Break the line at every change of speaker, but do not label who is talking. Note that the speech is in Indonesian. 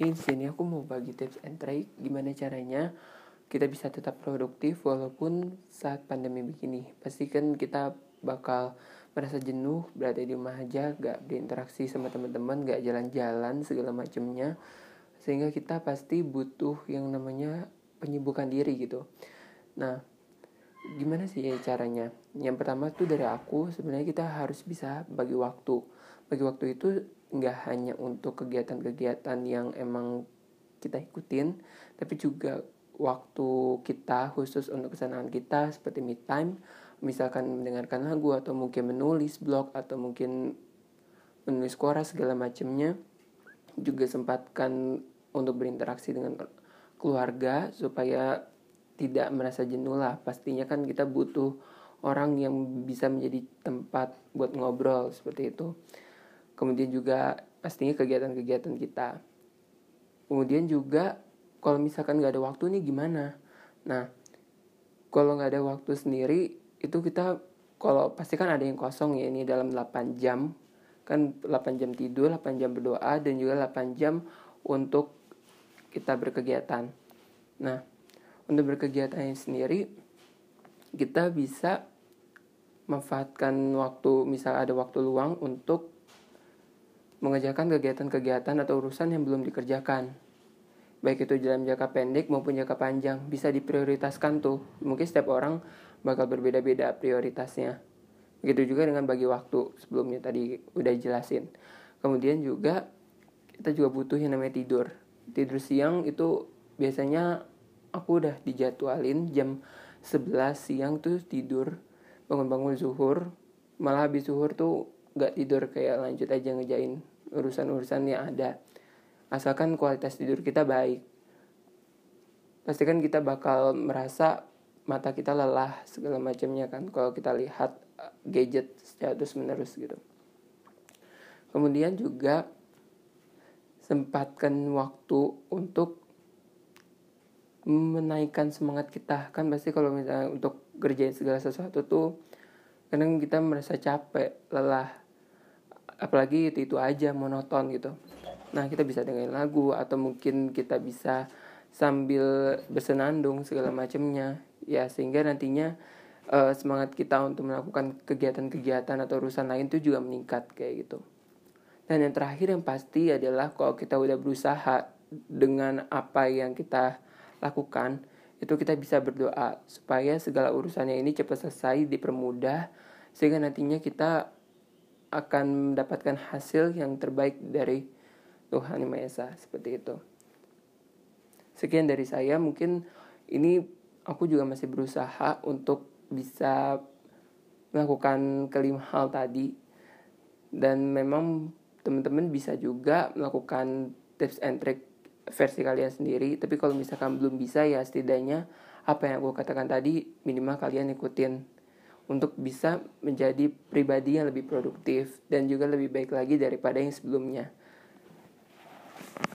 Ini di sini aku mau bagi tips and trick gimana caranya kita bisa tetap produktif walaupun saat pandemi begini. Pastikan kita bakal merasa jenuh berada di rumah aja, gak berinteraksi sama teman-teman, gak jalan-jalan segala macamnya. Sehingga kita pasti butuh yang namanya penyembuhan diri gitu. Nah, gimana sih ya caranya? Yang pertama tuh dari aku sebenarnya kita harus bisa bagi waktu. Bagi waktu itu nggak hanya untuk kegiatan-kegiatan yang emang kita ikutin, tapi juga waktu kita khusus untuk kesenangan kita seperti me time, misalkan mendengarkan lagu atau mungkin menulis blog atau mungkin menulis koras segala macamnya juga sempatkan untuk berinteraksi dengan keluarga supaya tidak merasa jenuh lah. Pastinya kan kita butuh orang yang bisa menjadi tempat buat ngobrol seperti itu. Kemudian juga pastinya kegiatan-kegiatan kita. Kemudian juga kalau misalkan nggak ada waktu nih gimana? Nah kalau nggak ada waktu sendiri itu kita kalau pasti kan ada yang kosong ya ini dalam 8 jam. Kan 8 jam tidur 8 jam berdoa dan juga 8 jam untuk kita berkegiatan. Nah untuk berkegiatan sendiri kita bisa manfaatkan waktu misal ada waktu luang untuk mengerjakan kegiatan-kegiatan atau urusan yang belum dikerjakan. Baik itu dalam jangka pendek maupun jangka panjang, bisa diprioritaskan tuh. Mungkin setiap orang bakal berbeda-beda prioritasnya. Begitu juga dengan bagi waktu sebelumnya tadi udah jelasin. Kemudian juga kita juga butuh yang namanya tidur. Tidur siang itu biasanya aku udah dijadwalin jam 11 siang tuh tidur bangun-bangun zuhur. Malah habis zuhur tuh gak tidur kayak lanjut aja ngejain urusan-urusan yang ada. Asalkan kualitas tidur kita baik. Pastikan kita bakal merasa mata kita lelah segala macamnya kan kalau kita lihat uh, gadget secara terus menerus gitu. Kemudian juga sempatkan waktu untuk menaikkan semangat kita. Kan pasti kalau misalnya untuk kerjain segala sesuatu tuh kadang kita merasa capek lelah. Apalagi itu itu aja monoton gitu. Nah kita bisa dengerin lagu atau mungkin kita bisa sambil bersenandung segala macamnya ya sehingga nantinya uh, semangat kita untuk melakukan kegiatan-kegiatan atau urusan lain itu juga meningkat kayak gitu. Dan yang terakhir yang pasti adalah kalau kita udah berusaha dengan apa yang kita lakukan. Itu kita bisa berdoa supaya segala urusannya ini cepat selesai dipermudah sehingga nantinya kita akan mendapatkan hasil yang terbaik dari Tuhan Yang Maha Esa seperti itu. Sekian dari saya, mungkin ini aku juga masih berusaha untuk bisa melakukan kelima hal tadi. Dan memang teman-teman bisa juga melakukan tips and trick versi kalian sendiri tapi kalau misalkan belum bisa ya setidaknya apa yang aku katakan tadi minimal kalian ikutin untuk bisa menjadi pribadi yang lebih produktif dan juga lebih baik lagi daripada yang sebelumnya.